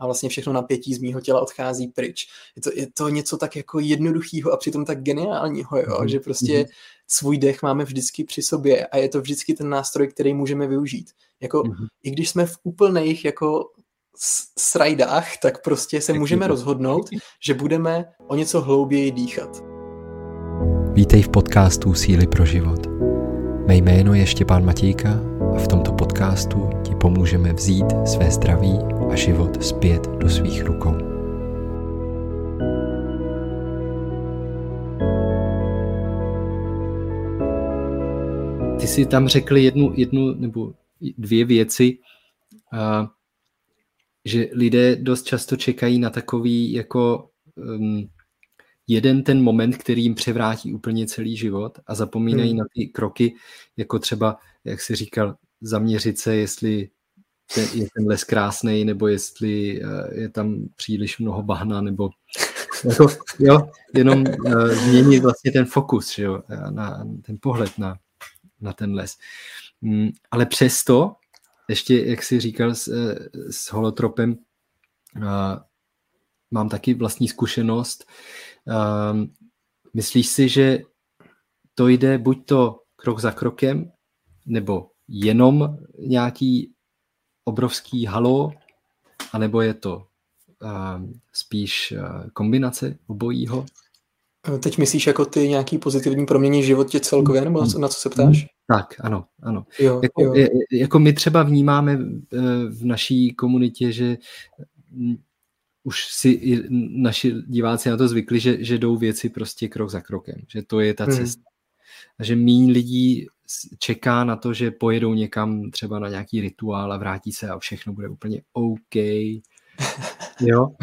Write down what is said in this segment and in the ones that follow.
a vlastně všechno napětí z mýho těla odchází pryč. Je to, je to něco tak jako jednoduchého a přitom tak geniálního, jo? Mm-hmm. že prostě mm-hmm. svůj dech máme vždycky při sobě a je to vždycky ten nástroj, který můžeme využít. Jako, mm-hmm. i když jsme v úplných jako srajdách, tak prostě se můžeme rozhodnout, že budeme o něco hlouběji dýchat. Vítej v podcastu Síly pro život. Mé jméno je Štěpán Matějka v tomto podcastu ti pomůžeme vzít své zdraví a život zpět do svých rukou. Ty jsi tam řekl jednu, jednu nebo dvě věci, a, že lidé dost často čekají na takový jako um, jeden ten moment, který jim převrátí úplně celý život a zapomínají hmm. na ty kroky, jako třeba, jak jsi říkal, zaměřit se, jestli je ten les krásný, nebo jestli eh, je tam příliš mnoho bahna, nebo jako, jo, jenom uh, změnit vlastně ten fokus, že jo, na ten pohled na, na ten les. Mm, ale přesto, ještě, jak jsi říkal s, eh, s holotropem, uh, mám taky vlastní zkušenost. Uh, myslíš si, že to jde buď to krok za krokem, nebo jenom nějaký obrovský halo, anebo je to uh, spíš uh, kombinace obojího? Teď myslíš jako ty nějaký pozitivní proměny v životě celkově, nebo na co, se ptáš? Tak, ano, ano. Jo, jako, jo. jako my třeba vnímáme v naší komunitě, že mm, už si i naši diváci na to zvykli, že, že jdou věci prostě krok za krokem, že to je ta hmm. cesta. Že méně lidí čeká na to, že pojedou někam třeba na nějaký rituál a vrátí se a všechno bude úplně OK. Jo?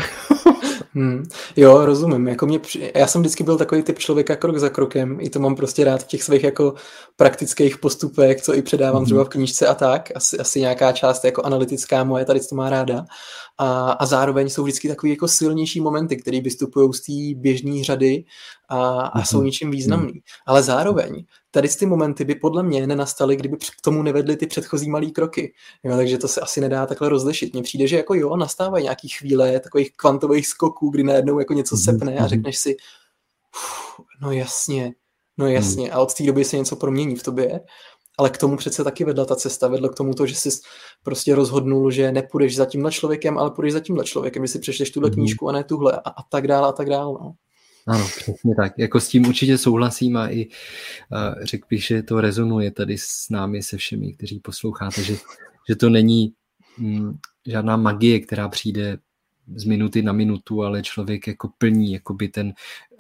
Hmm. Jo, rozumím. Jako mě, já jsem vždycky byl takový typ člověka krok za krokem. I to mám prostě rád v těch svých jako praktických postupech, co i předávám hmm. třeba v knížce a tak. Asi, asi nějaká část jako analytická moje tady to má ráda. A, a zároveň jsou vždycky takový jako silnější momenty, které vystupují z té běžné řady a, a jsou mhm. něčím významný. Mhm. Ale zároveň tady ty momenty by podle mě nenastaly, kdyby k tomu nevedly ty předchozí malé kroky. Jo, takže to se asi nedá takhle rozlišit. Mně přijde, že jako jo, nastávají nějaký chvíle takových kvantových skoků, kdy najednou jako něco mhm. sepne a řekneš si, no jasně, no jasně. A od té doby se něco promění v tobě. Ale k tomu přece taky vedla ta cesta. Vedlo k tomu to, že jsi prostě rozhodnul, že nepůjdeš za tímhle člověkem, ale půjdeš za tímhle člověkem, že si přečteš tuhle knížku a ne tuhle a, a tak dále a tak dále. No. Ano, přesně tak. Jako s tím určitě souhlasím a i uh, řekl bych, že to rezonuje tady s námi, se všemi, kteří posloucháte, že, že to není mm, žádná magie, která přijde z minuty na minutu, ale člověk jako plní, jako by ten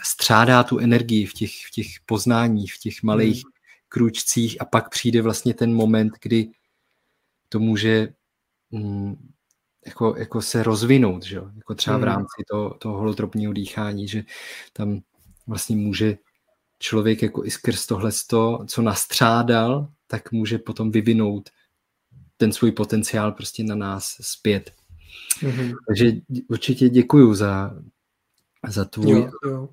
střádá tu energii v těch, v těch poznáních, v těch malých hmm. kručcích a pak přijde vlastně ten moment, kdy to může mm, jako, jako se rozvinout, že? jako třeba v hmm. rámci toho, toho holotropního dýchání, že tam vlastně může člověk jako i skrz tohle, co nastřádal, tak může potom vyvinout ten svůj potenciál prostě na nás zpět. Mm-hmm. Takže určitě děkuju za, za tvůj jo, jo.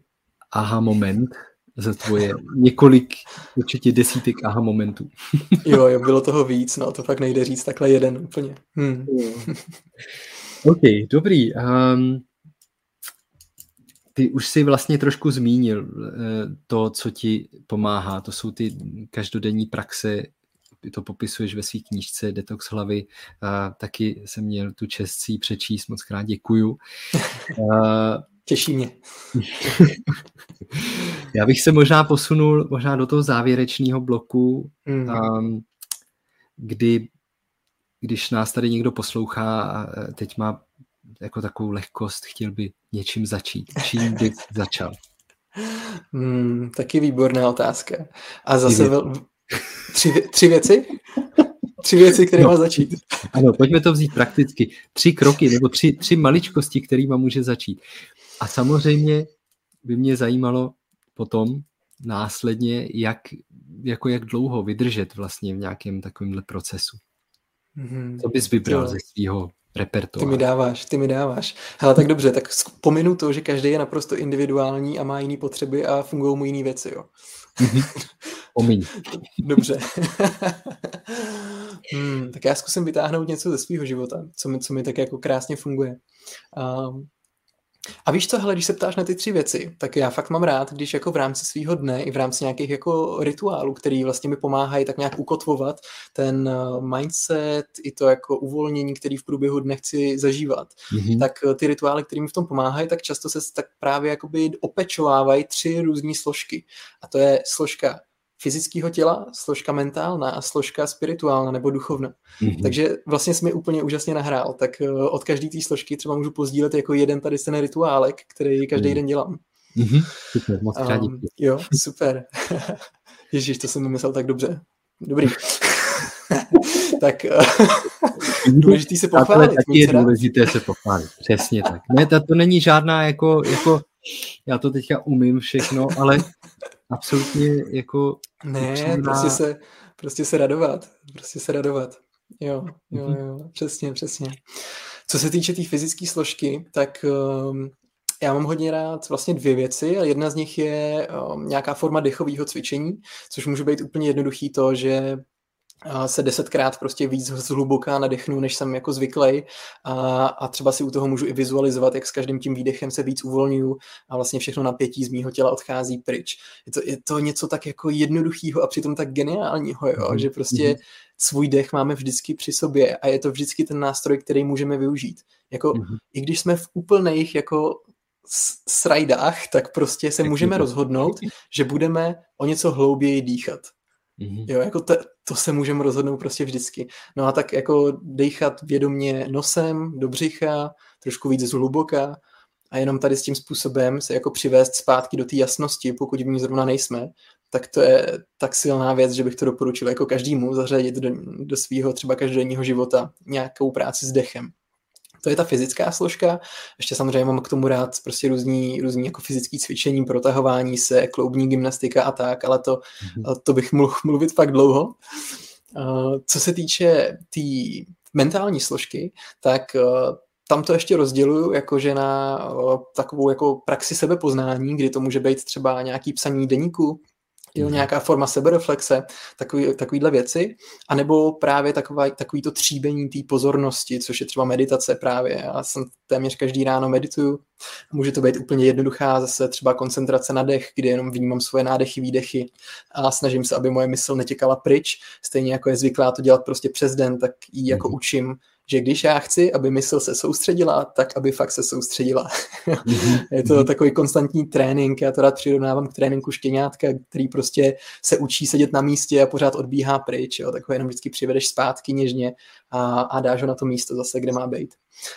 aha moment, za tvoje několik, určitě desítek aha momentů. jo, jo, bylo toho víc, no to fakt nejde říct takhle jeden úplně. Hmm. OK, dobrý. Um, ty už si vlastně trošku zmínil uh, to, co ti pomáhá. To jsou ty každodenní praxe, ty to popisuješ ve své knížce Detox hlavy. Uh, taky jsem měl tu čest si přečíst, moc krát děkuju. Uh, Těší mě. Já bych se možná posunul možná do toho závěrečného bloku, mm. um, kdy, když nás tady někdo poslouchá a e, teď má jako takovou lehkost, chtěl by něčím začít. Čím by začal? Hmm, taky výborná otázka. A zase vel... tři, tři věci? Tři věci, které no. má začít. Ano, pojďme to vzít prakticky. Tři kroky nebo tři, tři maličkosti, kterými může začít. A samozřejmě by mě zajímalo potom následně, jak, jako jak dlouho vydržet vlastně v nějakém takovémhle procesu. Mm-hmm. Co bys vybral ze svého repertoáru? Ty mi dáváš, ty mi dáváš. Hele, tak dobře, tak pominu to, že každý je naprosto individuální a má jiné potřeby a fungují mu jiné věci, jo. Mm-hmm. Pomiň. Dobře. Hmm, tak já zkusím vytáhnout něco ze svého života, co mi, co mi tak jako krásně funguje. Um, a víš co, hele, když se ptáš na ty tři věci, tak já fakt mám rád, když jako v rámci svého dne i v rámci nějakých jako rituálů, který vlastně mi pomáhají tak nějak ukotvovat ten eh, mindset i to jako uvolnění, který v průběhu dne chci zažívat, mm-hmm. tak eh, ty rituály, které mi v tom pomáhají, tak často se tak právě jakoby opečovávají tři různé složky. A to je složka fyzického těla, složka mentálna a složka spirituálna nebo duchovna. Mm-hmm. Takže vlastně jsme úplně úžasně nahrál, tak uh, od každé té složky třeba můžu pozdílet jako jeden tady ten rituálek, který každý mm. den dělám. Mm-hmm. Super, moc um, Jo, super. Ježíš, to jsem myslel tak dobře. Dobrý. tak uh, důležitý se pochválit. Taky je důležité se pochválit, přesně tak. Ne, to není žádná jako, jako já to teďka umím všechno, ale absolutně jako... Ne, upřímná... prostě se, prostě se radovat. Prostě se radovat. Jo, jo, mhm. jo, přesně, přesně. Co se týče té tý fyzické složky, tak um, já mám hodně rád vlastně dvě věci a jedna z nich je um, nějaká forma dechového cvičení, což může být úplně jednoduchý to, že se desetkrát prostě víc zhluboká nadechnu, než jsem jako zvyklý a, a třeba si u toho můžu i vizualizovat, jak s každým tím výdechem se víc uvolňuju a vlastně všechno napětí z mýho těla odchází pryč. Je to, je to něco tak jako jednoduchého a přitom tak geniálního, jo? Mm-hmm. že prostě mm-hmm. svůj dech máme vždycky při sobě a je to vždycky ten nástroj, který můžeme využít. Jako, mm-hmm. i když jsme v úplných jako srajdách, tak prostě se můžeme rozhodnout, že budeme o něco hlouběji dýchat. Mm-hmm. Jo, jako to, to se můžeme rozhodnout prostě vždycky. No a tak jako dechat vědomě nosem do břicha, trošku víc zhluboka a jenom tady s tím způsobem se jako přivést zpátky do té jasnosti, pokud v ní zrovna nejsme, tak to je tak silná věc, že bych to doporučil jako každému zařadit do, do svého třeba každodenního života nějakou práci s dechem. To je ta fyzická složka. Ještě samozřejmě mám k tomu rád prostě různý, různý jako fyzické cvičení, protahování se, kloubní gymnastika a tak, ale to, mm-hmm. to bych mohl mluvit fakt dlouho. Co se týče té tý mentální složky, tak tam to ještě rozděluju jakože na takovou jako praxi sebepoznání, kdy to může být třeba nějaký psaní deníku, jo, mhm. nějaká forma sebereflexe, takový, takovýhle věci, anebo právě taková, takový to tříbení té pozornosti, což je třeba meditace právě. Já jsem téměř každý ráno medituju. Může to být úplně jednoduchá zase třeba koncentrace na dech, kdy jenom vnímám svoje nádechy, výdechy a snažím se, aby moje mysl netěkala pryč, stejně jako je zvyklá to dělat prostě přes den, tak ji jako mhm. učím že když já chci, aby mysl se soustředila, tak aby fakt se soustředila. Mm-hmm. je to takový konstantní trénink, já to rád přirovnávám k tréninku štěňátka, který prostě se učí sedět na místě a pořád odbíhá pryč, jo, tak ho jenom vždycky přivedeš zpátky něžně a, a dáš ho na to místo zase, kde má být.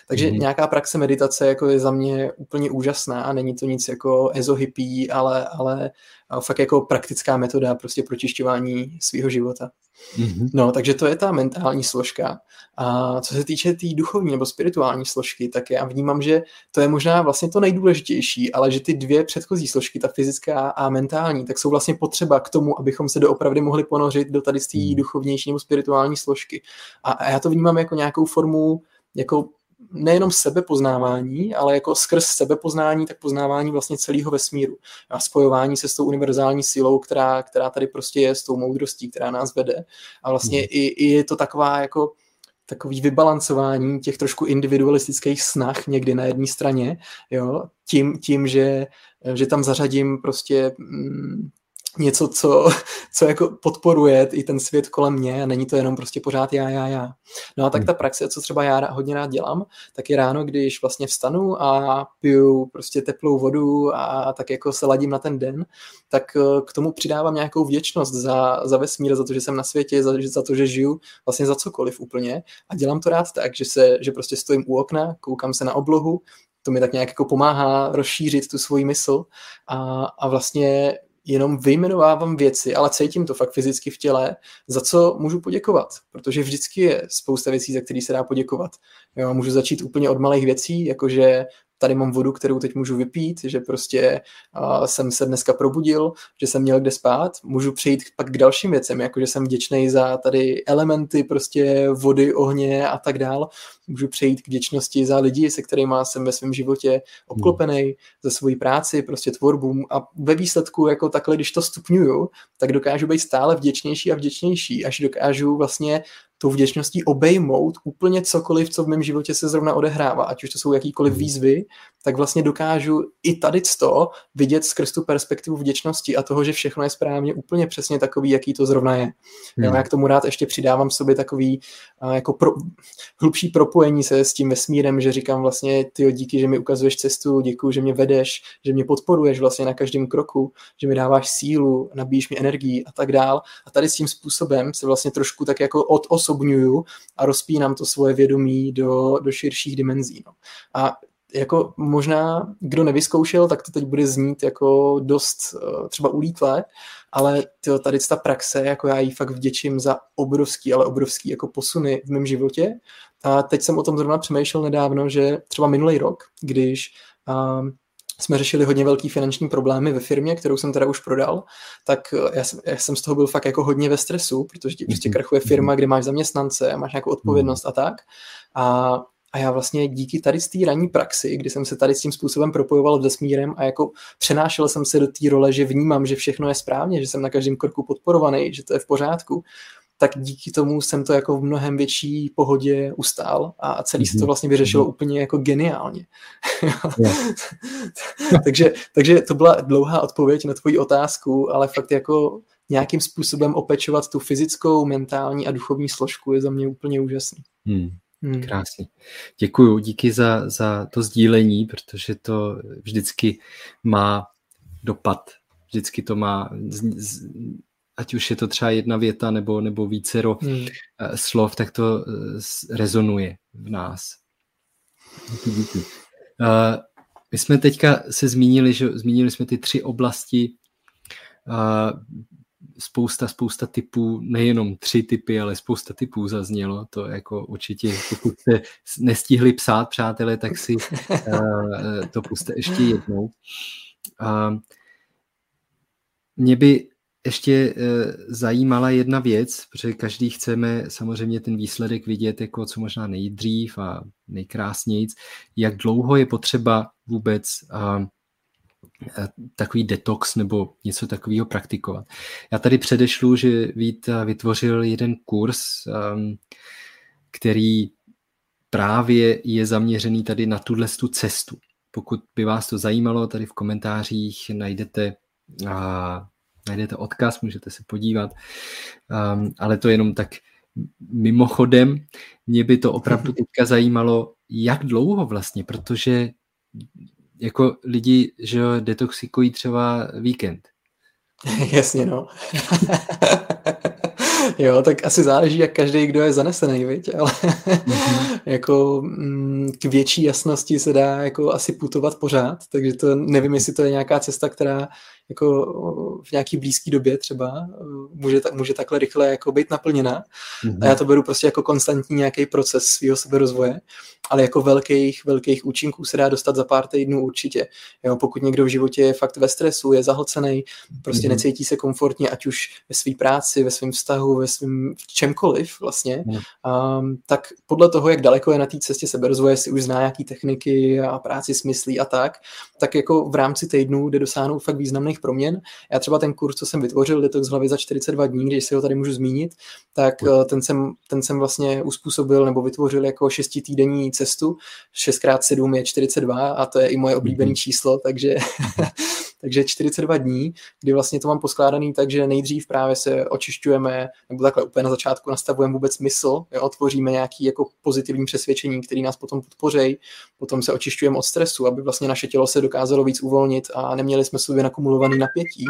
Takže mm-hmm. nějaká praxe meditace jako je za mě úplně úžasná a není to nic jako ezohypí, ale, ale fakt jako praktická metoda prostě pročišťování svého života. Mm-hmm. No, takže to je ta mentální složka. A co se týče té tý duchovní nebo spirituální složky, tak já vnímám, že to je možná vlastně to nejdůležitější, ale že ty dvě předchozí složky, ta fyzická a mentální, tak jsou vlastně potřeba k tomu, abychom se doopravdy mohli ponořit do tady z té mhm. duchovnější nebo spirituální složky. A, a já to vnímám jako nějakou formu jako nejenom sebepoznávání, ale jako skrz sebepoznání, tak poznávání vlastně celého vesmíru. A spojování se s tou univerzální silou, která, která tady prostě je, s tou moudrostí, která nás vede. A vlastně mm. i, i je to taková jako takový vybalancování těch trošku individualistických snah někdy na jedné straně, jo, tím, tím že, že tam zařadím prostě mm, něco, co, co jako podporuje i ten svět kolem mě a není to jenom prostě pořád já, já, já. No a tak ta praxe, co třeba já hodně rád dělám, tak je ráno, když vlastně vstanu a piju prostě teplou vodu a tak jako se ladím na ten den, tak eh, k tomu přidávám nějakou vděčnost za, za vesmír, za to, že jsem na světě, za, za to, že žiju vlastně za cokoliv úplně. A dělám to rád tak, že, se, že prostě stojím u okna, koukám se na oblohu, to mi tak nějak jako pomáhá rozšířit tu svoji mysl. A, a vlastně jenom vyjmenovávám věci, ale cítím to fakt fyzicky v těle, za co můžu poděkovat, protože vždycky je spousta věcí, za které se dá poděkovat. Jo, můžu začít úplně od malých věcí, jakože tady mám vodu, kterou teď můžu vypít, že prostě uh, jsem se dneska probudil, že jsem měl kde spát. Můžu přejít pak k dalším věcem, jako že jsem vděčný za tady elementy prostě vody, ohně a tak dál. Můžu přejít k vděčnosti za lidi, se kterými jsem ve svém životě obklopený, za svoji práci, prostě tvorbu a ve výsledku jako takhle, když to stupňuju, tak dokážu být stále vděčnější a vděčnější, až dokážu vlastně tou vděčností obejmout úplně cokoliv, co v mém životě se zrovna odehrává, ať už to jsou jakýkoliv hmm. výzvy, tak vlastně dokážu i tady to vidět skrz tu perspektivu vděčnosti a toho, že všechno je správně úplně přesně takový, jaký to zrovna je. Hmm. Já k tomu rád ještě přidávám sobě takový uh, jako pro, hlubší propojení se s tím vesmírem, že říkám vlastně, ty díky, že mi ukazuješ cestu, děkuji, že mě vedeš, že mě podporuješ vlastně na každém kroku, že mi dáváš sílu, nabíjíš mi energii a tak dál. A tady s tím způsobem se vlastně trošku tak jako odosobňuju a rozpínám to svoje vědomí do, do širších dimenzí. No. A jako možná, kdo nevyzkoušel, tak to teď bude znít jako dost uh, třeba ulítlé, ale tyjo, tady ta praxe, jako já jí fakt vděčím za obrovský, ale obrovský jako posuny v mém životě. A teď jsem o tom zrovna přemýšlel nedávno, že třeba minulý rok, když uh, jsme řešili hodně velký finanční problémy ve firmě, kterou jsem teda už prodal, tak já jsem, já jsem z toho byl fakt jako hodně ve stresu, protože ti prostě mhm. krachuje firma, kde máš zaměstnance, máš nějakou odpovědnost a tak. A a já vlastně díky tady z té ranní praxi, kdy jsem se tady s tím způsobem propojoval s vesmírem a jako přenášel jsem se do té role, že vnímám, že všechno je správně, že jsem na každém kroku podporovaný, že to je v pořádku, tak díky tomu jsem to jako v mnohem větší pohodě ustál a celý mm-hmm. se to mhm. vlastně vyřešilo mm-hmm. úplně jako geniálně. takže, takže to byla dlouhá odpověď na tvoji otázku, ale fakt jako nějakým způsobem opečovat tu fyzickou, mentální a duchovní složku je za mě úplně úžasný. Hmm. Hmm. Krásně. Děkuju, díky za, za to sdílení, protože to vždycky má dopad. Vždycky to má, ať už je to třeba jedna věta nebo, nebo vícero hmm. Eh, slov, tak to eh, rezonuje v nás. Díky. Uh, my jsme teďka se zmínili, že zmínili jsme ty tři oblasti spousta, spousta typů, nejenom tři typy, ale spousta typů zaznělo. To jako určitě, pokud jste nestihli psát, přátelé, tak si to puste ještě jednou. Mě by ještě uh, zajímala jedna věc, protože každý chceme samozřejmě ten výsledek vidět jako co možná nejdřív a nejkrásnějíc. Jak dlouho je potřeba vůbec Eh, takový detox nebo něco takového praktikovat. Já tady předešlu, že Vít vytvořil jeden kurz, ehm, který právě je zaměřený tady na tuhle tu cestu. Pokud by vás to zajímalo, tady v komentářích najdete najdete odkaz, můžete se podívat, um, ale to jenom tak mimochodem. Mě by to opravdu teďka zajímalo, jak dlouho vlastně, protože jako lidi, že jo, detoxikují třeba víkend. Jasně, no. jo, tak asi záleží, jak každý, kdo je zanesený, viď? ale mm-hmm. jako mm, k větší jasnosti se dá jako asi putovat pořád, takže to nevím, jestli to je nějaká cesta, která jako v nějaký blízké době třeba může, může takhle rychle jako být naplněna. Mm-hmm. A já to beru prostě jako konstantní nějaký proces svého seberozvoje, ale jako velkých, velkých účinků se dá dostat za pár týdnů určitě. Jo, pokud někdo v životě je fakt ve stresu, je zahlcený, prostě mm-hmm. necítí se komfortně, ať už ve své práci, ve svém vztahu, ve svém čemkoliv vlastně, mm-hmm. um, tak podle toho, jak daleko je na té cestě seberozvoje, si už zná nějaký techniky a práci s myslí a tak, tak jako v rámci týdnů jde dosáhnout fakt významných proměn. Já třeba ten kurz, co jsem vytvořil, Detox hlavy za 42 dní, když si ho tady můžu zmínit, tak eh, ten jsem, ten jsem vlastně uspůsobil nebo vytvořil jako šestitýdenní cestu. 6x7 je 42 a to je i moje oblíbené mhm. číslo, takže takže 42 dní, kdy vlastně to mám poskládaný tak, že nejdřív právě se očišťujeme, nebo takhle úplně na začátku nastavujeme vůbec mysl, jo, otvoříme nějaký jako pozitivní přesvědčení, který nás potom podpoří, potom se očišťujeme od stresu, aby vlastně naše tělo se dokázalo víc uvolnit a neměli jsme sobě nakumulovaný napětí.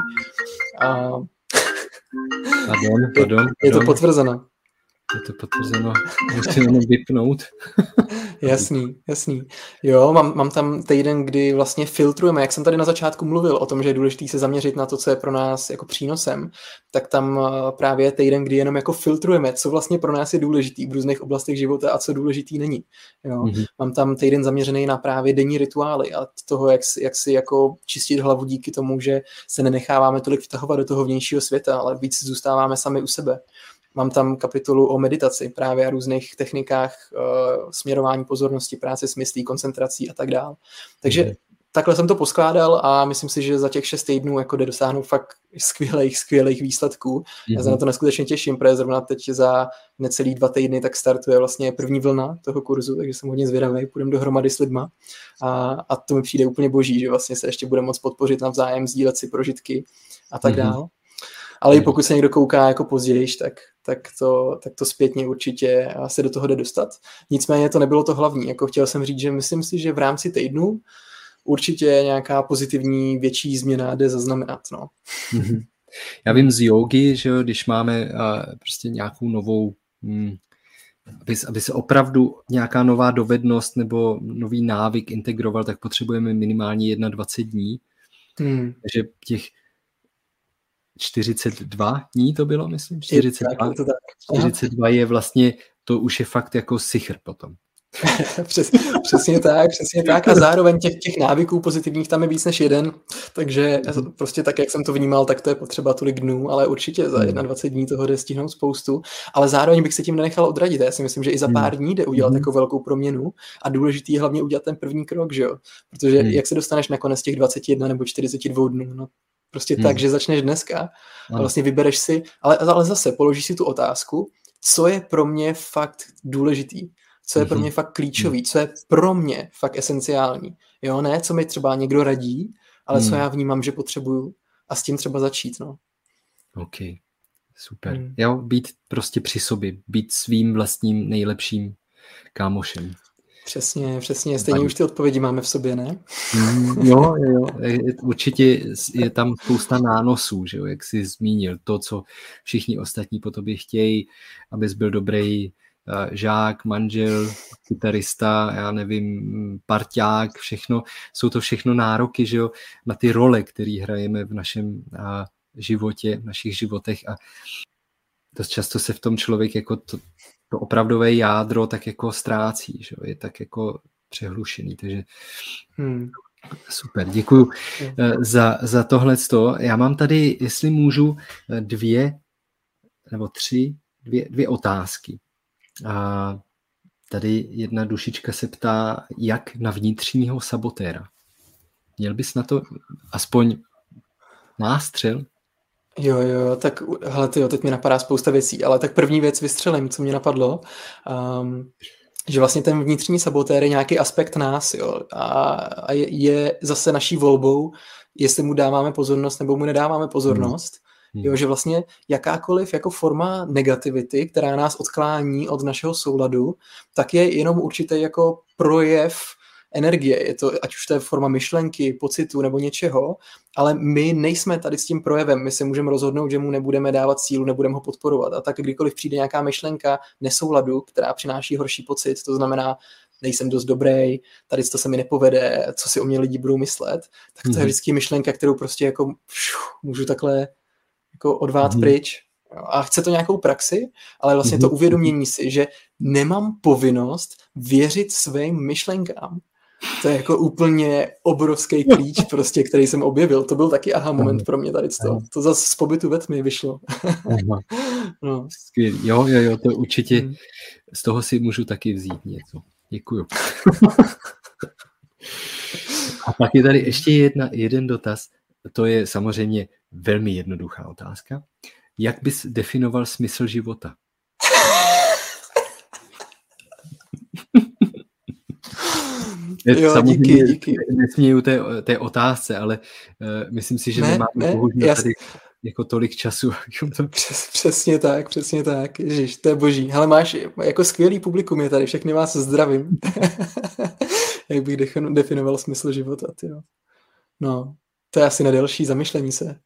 A... Pardon, pardon, pardon. Je to potvrzeno. Je to potvrzeno, musím jenom vypnout. jasný, jasný. Jo, mám, mám tam týden, kdy vlastně filtrujeme, jak jsem tady na začátku mluvil o tom, že je důležité se zaměřit na to, co je pro nás jako přínosem, tak tam eh, právě týden, kdy jenom jako filtrujeme, co vlastně pro nás je důležitý v různých oblastech života a co důležitý není. Jo. Mm-hmm. Mám tam týden zaměřený na právě denní rituály a toho, jak, jak si jako čistit hlavu díky tomu, že se nenecháváme tolik vtahovat do toho vnějšího světa, ale víc zůstáváme sami u sebe. Mám tam kapitolu o meditaci, právě a různých technikách uh, směrování pozornosti, práce s myslí, koncentrací a tak dále. Takže mm takhle jsem to poskládal a myslím si, že za těch šest týdnů jako jde dosáhnout fakt skvělých, skvělých výsledků. Mm-hmm. Já se na mhm. to neskutečně těším, protože zrovna teď za necelý dva týdny tak startuje vlastně první vlna toho kurzu, takže jsem hodně zvědavý, půjdeme dohromady s lidma a, a to mi přijde úplně boží, že vlastně se ještě bude moc podpořit navzájem, sdílet si prožitky a tak mm-hmm. dál. Ale i pokud se někdo kouká jako později, tak, tak, to, tak to zpětně určitě se do toho jde dostat. Nicméně to nebylo to hlavní. Jako chtěl jsem říct, že myslím si, že v rámci týdnu určitě nějaká pozitivní větší změna jde zaznamenat. No. Mm-hmm. Já vím z jogy, že když máme prostě nějakou novou, hm, aby, aby se opravdu nějaká nová dovednost nebo nový návyk integroval, tak potřebujeme minimálně 21 dní. Hmm. Takže těch 42 dní to bylo, myslím? 42, je tak, to tak. 42 je vlastně, to už je fakt jako sichr potom. Přes, přesně tak, přesně tak. A zároveň těch, těch návyků pozitivních tam je víc než jeden, takže mhm. prostě tak, jak jsem to vnímal, tak to je potřeba tolik dnů, ale určitě za 21 mhm. dní toho jde stihnout spoustu. Ale zároveň bych se tím nenechal odradit. Já si myslím, že i za pár mhm. dní jde udělat takovou velkou proměnu a důležitý je hlavně udělat ten první krok, že jo? Protože jak se dostaneš nakonec těch 21 nebo 42 dnů, no prostě hmm. tak, že začneš dneska a vlastně vybereš si, ale, ale zase položíš si tu otázku, co je pro mě fakt důležitý co je pro mhm. mě fakt klíčový, co je pro mě fakt esenciální. Jo, ne, co mi třeba někdo radí, ale co mhm. já vnímám, že potřebuju a s tím třeba začít, no. OK, super. Hmm. Jo, být prostě při sobě, být svým vlastním nejlepším kámošem. Přesně, přesně. Stejně už ty odpovědi máme v sobě, ne? Mm, jo, jo, určitě je tam spousta nánosů, že jo, jak jsi zmínil, to, co všichni ostatní po tobě chtějí, abys byl dobrý žák, manžel, kytarista, já nevím, parťák, všechno, jsou to všechno nároky, že jo, na ty role, které hrajeme v našem životě, v našich životech a dost často se v tom člověk jako to, to opravdové jádro tak jako ztrácí, že jo, je tak jako přehlušený, takže hmm. Super, děkuji hmm. za, za tohle. Já mám tady, jestli můžu, eh, dvě nebo tři, dvě, dvě otázky. A tady jedna dušička se ptá, jak na vnitřního sabotéra. Měl bys na to aspoň nástřel? Jo, jo, tak hele, tyjo, teď mi napadá spousta věcí, ale tak první věc vystřelím, co mě napadlo, um, že vlastně ten vnitřní sabotér je nějaký aspekt nás, jo, a, a je, je zase naší volbou, jestli mu dáváme pozornost nebo mu nedáváme pozornost. Hmm. Hmm. Jo, že vlastně jakákoliv jako forma negativity, která nás odklání od našeho souladu, tak je jenom určitý jako projev energie, je to, ať už to je forma myšlenky, pocitu nebo něčeho, ale my nejsme tady s tím projevem, my se můžeme rozhodnout, že mu nebudeme dávat sílu, nebudeme ho podporovat a tak kdykoliv přijde nějaká myšlenka nesouladu, která přináší horší pocit, to znamená, nejsem dost dobrý, tady to se mi nepovede, co si o mě lidi budou myslet, tak to mm-hmm. je mhm. vždycky myšlenka, kterou prostě jako pšu, můžu takhle jako odvát mm. pryč. A chce to nějakou praxi, ale vlastně mm. to mhm. uvědomění si, že nemám povinnost věřit svým myšlenkám. To je jako úplně obrovský klíč, prostě, který jsem objevil. To byl taky aha moment pro mě tady to. To zase z pobytu ve tmě vyšlo. no. Skvělý. Jo, jo, jo, to určitě mhm. z toho si můžu taky vzít něco. Děkuju. A pak je tady ještě jedna, jeden dotaz. To je samozřejmě velmi jednoduchá otázka. Jak bys definoval smysl života? Jo, Samozřejmě díky, díky. Nesměju té, té otázce, ale uh, myslím si, že ne, nemáme ne, bohužel tady jako tolik času. To... Přes, přesně tak, přesně tak. Ježiš, to je boží. Ale máš jako skvělý publikum je tady, všechny vás zdravím. Jak bych definoval smysl života, tyjo. No, to je asi na delší zamyšlení se.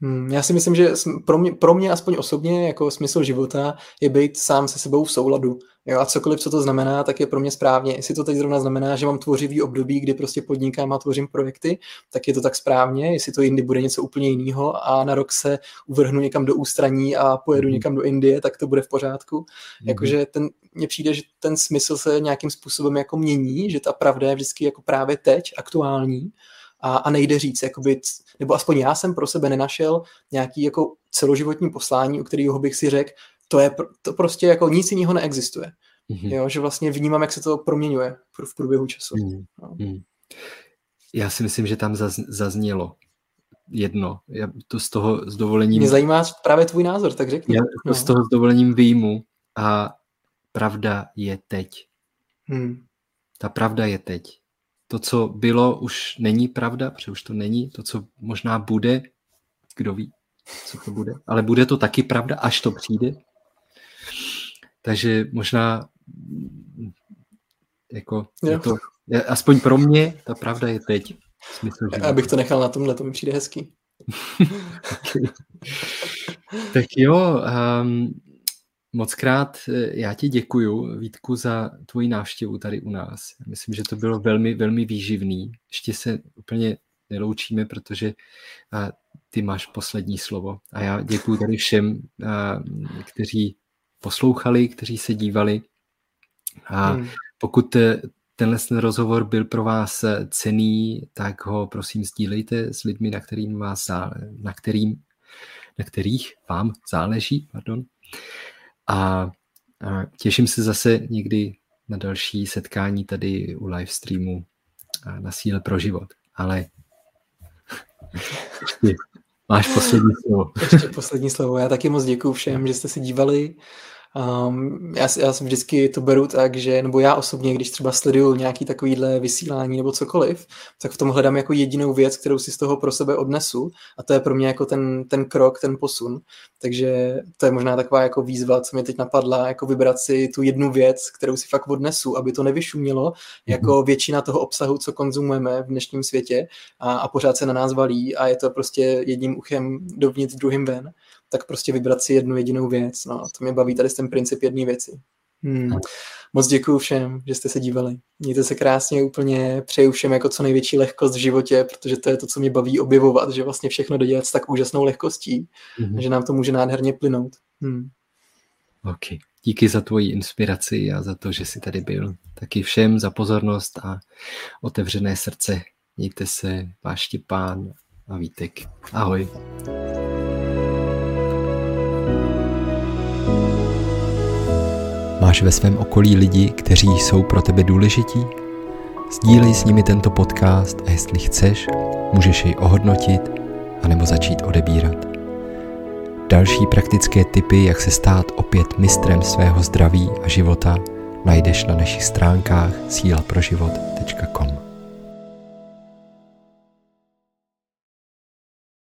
Hmm, já si myslím, že pro mě, pro mě aspoň osobně jako smysl života je být sám se sebou v souladu. Jo, a cokoliv, co to znamená, tak je pro mě správně. Jestli to teď zrovna znamená, že mám tvořivý období, kdy prostě podnikám a tvořím projekty, tak je to tak správně. Jestli to jindy bude něco úplně jiného a na rok se uvrhnu někam do ústraní a pojedu mm. někam do Indie, tak to bude v pořádku. Mm. Jakože ten, mně přijde, že ten smysl se nějakým způsobem jako mění, že ta pravda je vždycky jako právě teď, aktuální a, a nejde říct, jakoby, nebo aspoň já jsem pro sebe nenašel nějaký jako celoživotní poslání, u kterého bych si řekl, to je to prostě jako nic jiného neexistuje. Mm-hmm. Jo, že vlastně vnímám, jak se to proměňuje v průběhu času. Mm-hmm. No. Mm. já si myslím, že tam zaznělo jedno. Já to z toho s dovolením... Mě zajímá právě tvůj názor, tak řekni. Já to no. z toho s dovolením výjmu a pravda je teď. Hmm. Ta pravda je teď. To, co bylo, už není pravda, protože už to není. To, co možná bude, kdo ví, co to bude. Ale bude to taky pravda, až to přijde. Takže možná jako je to, aspoň pro mě ta pravda je teď. Smysl, že Abych to nechal na tomhle, to mi přijde hezký. tak jo, um, moc krát eh, já ti děkuju, Vítku, za tvoji návštěvu tady u nás. Myslím, že to bylo velmi, velmi výživný. Ještě se úplně neloučíme, protože ty máš poslední slovo. A já děkuji tady všem, kteří poslouchali, kteří se dívali. A hmm. pokud eh, tenhle ten rozhovor byl pro vás eh, cený, tak ho prosím sdílejte s lidmi, na, kterým vás zále, na, kterým, na kterých vám záleží. Pardon. A, těším se zase někdy na další setkání tady u live streamu na síle pro život. Ale máš poslední slovo. Ještě poslední slovo. Já taky moc děkuji všem, že jste se dívali. Um, já, já jsem vždycky to beru tak, že, nebo já osobně, když třeba sleduju nějaký takovýhle vysílání nebo cokoliv, tak v tom hledám jako jedinou věc, kterou si z toho pro sebe odnesu a to je pro mě jako ten, ten krok, ten posun. Takže to je možná taková jako výzva, co mě teď napadla, jako vybrat si tu jednu věc, kterou si fakt odnesu, aby to nevyšumělo jako mhm. většina toho obsahu, co konzumujeme v dnešním světě a, a pořád se na nás valí a je to prostě jedním uchem dovnitř, druhým ven tak prostě vybrat si jednu jedinou věc. No, to mě baví tady ten princip jedné věci. Hmm. Moc děkuji všem, že jste se dívali. Mějte se krásně, úplně přeju všem jako co největší lehkost v životě, protože to je to, co mě baví objevovat, že vlastně všechno dodělat s tak úžasnou lehkostí, mm-hmm. že nám to může nádherně plynout. Hmm. Ok, díky za tvoji inspiraci a za to, že jsi tady byl. Taky všem za pozornost a otevřené srdce. Mějte se, váš Štěpán a Vítek. Ahoj. Máš ve svém okolí lidi, kteří jsou pro tebe důležití? Sdílej s nimi tento podcast a jestli chceš, můžeš jej ohodnotit anebo začít odebírat. Další praktické typy, jak se stát opět mistrem svého zdraví a života, najdeš na našich stránkách sílaproživot.com.